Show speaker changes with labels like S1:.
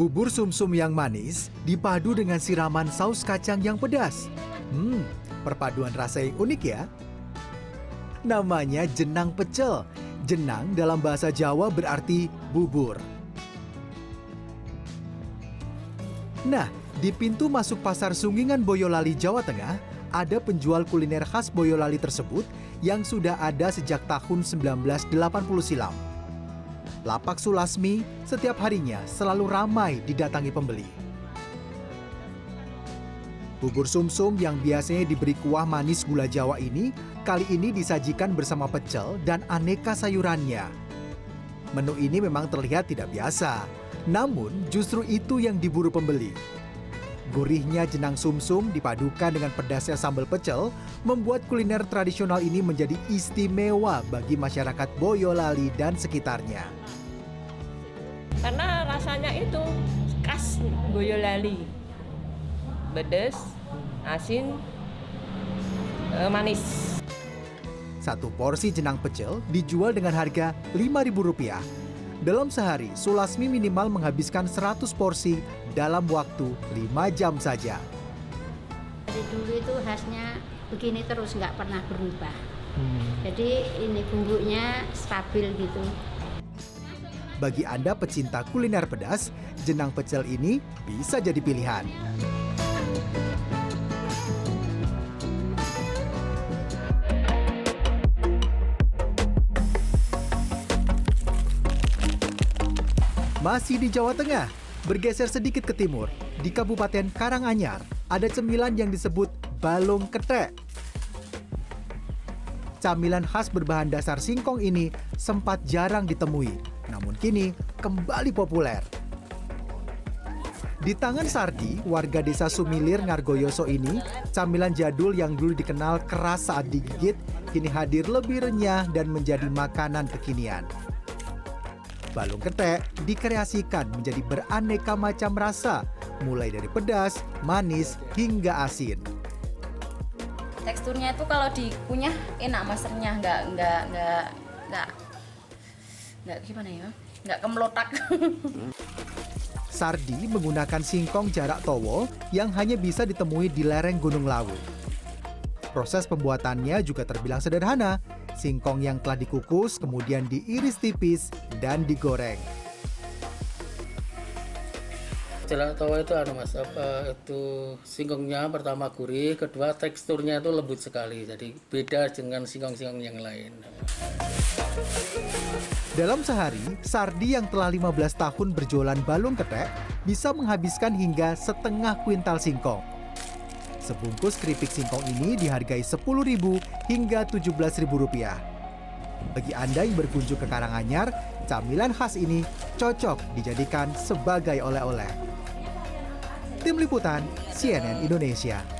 S1: Bubur sumsum yang manis dipadu dengan siraman saus kacang yang pedas. Hmm, perpaduan rasa yang unik ya. Namanya jenang pecel. Jenang dalam bahasa Jawa berarti bubur. Nah, di pintu masuk pasar Sunggingan Boyolali, Jawa Tengah, ada penjual kuliner khas Boyolali tersebut yang sudah ada sejak tahun 1980 silam. Lapak Sulasmi setiap harinya selalu ramai didatangi pembeli. Bubur sumsum yang biasanya diberi kuah manis gula Jawa ini kali ini disajikan bersama pecel dan aneka sayurannya. Menu ini memang terlihat tidak biasa, namun justru itu yang diburu pembeli. Gurihnya jenang sumsum dipadukan dengan pedasnya sambal pecel membuat kuliner tradisional ini menjadi istimewa bagi masyarakat Boyolali dan sekitarnya.
S2: Karena rasanya itu khas Boyolali. Pedas, asin, eh, manis.
S1: Satu porsi jenang pecel dijual dengan harga Rp5.000. Dalam sehari, Sulasmi minimal menghabiskan 100 porsi dalam waktu 5 jam saja.
S3: Dari dulu itu khasnya begini terus nggak pernah berubah. Jadi ini bumbunya stabil gitu.
S1: Bagi Anda pecinta kuliner pedas, jenang pecel ini bisa jadi pilihan. Masih di Jawa Tengah, bergeser sedikit ke timur, di Kabupaten Karanganyar, ada cemilan yang disebut balung ketek. Camilan khas berbahan dasar singkong ini sempat jarang ditemui, namun kini kembali populer. Di tangan Sardi, warga desa Sumilir Ngargoyoso ini, camilan jadul yang dulu dikenal keras saat digigit, kini hadir lebih renyah dan menjadi makanan kekinian. Balung ketek dikreasikan menjadi beraneka macam rasa, mulai dari pedas, manis, hingga asin.
S4: teksturnya itu kalau dikunyah enak mas renyah nggak nggak nggak nggak nggak gimana ya nggak kemelotak
S1: Sardi menggunakan singkong jarak towo yang hanya bisa ditemui di lereng Gunung Lawu. Proses pembuatannya juga terbilang sederhana. Singkong yang telah dikukus kemudian diiris tipis dan digoreng.
S5: Jelak tawa itu anu mas apa itu singkongnya pertama gurih, kedua teksturnya itu lembut sekali. Jadi beda dengan singkong-singkong yang lain.
S1: Dalam sehari, Sardi yang telah 15 tahun berjualan balung ketek bisa menghabiskan hingga setengah kuintal singkong. Sebungkus keripik singkong ini dihargai Rp10.000 hingga Rp17.000. Bagi Anda yang berkunjung ke Karanganyar, camilan khas ini cocok dijadikan sebagai oleh-oleh. Tim Liputan CNN Indonesia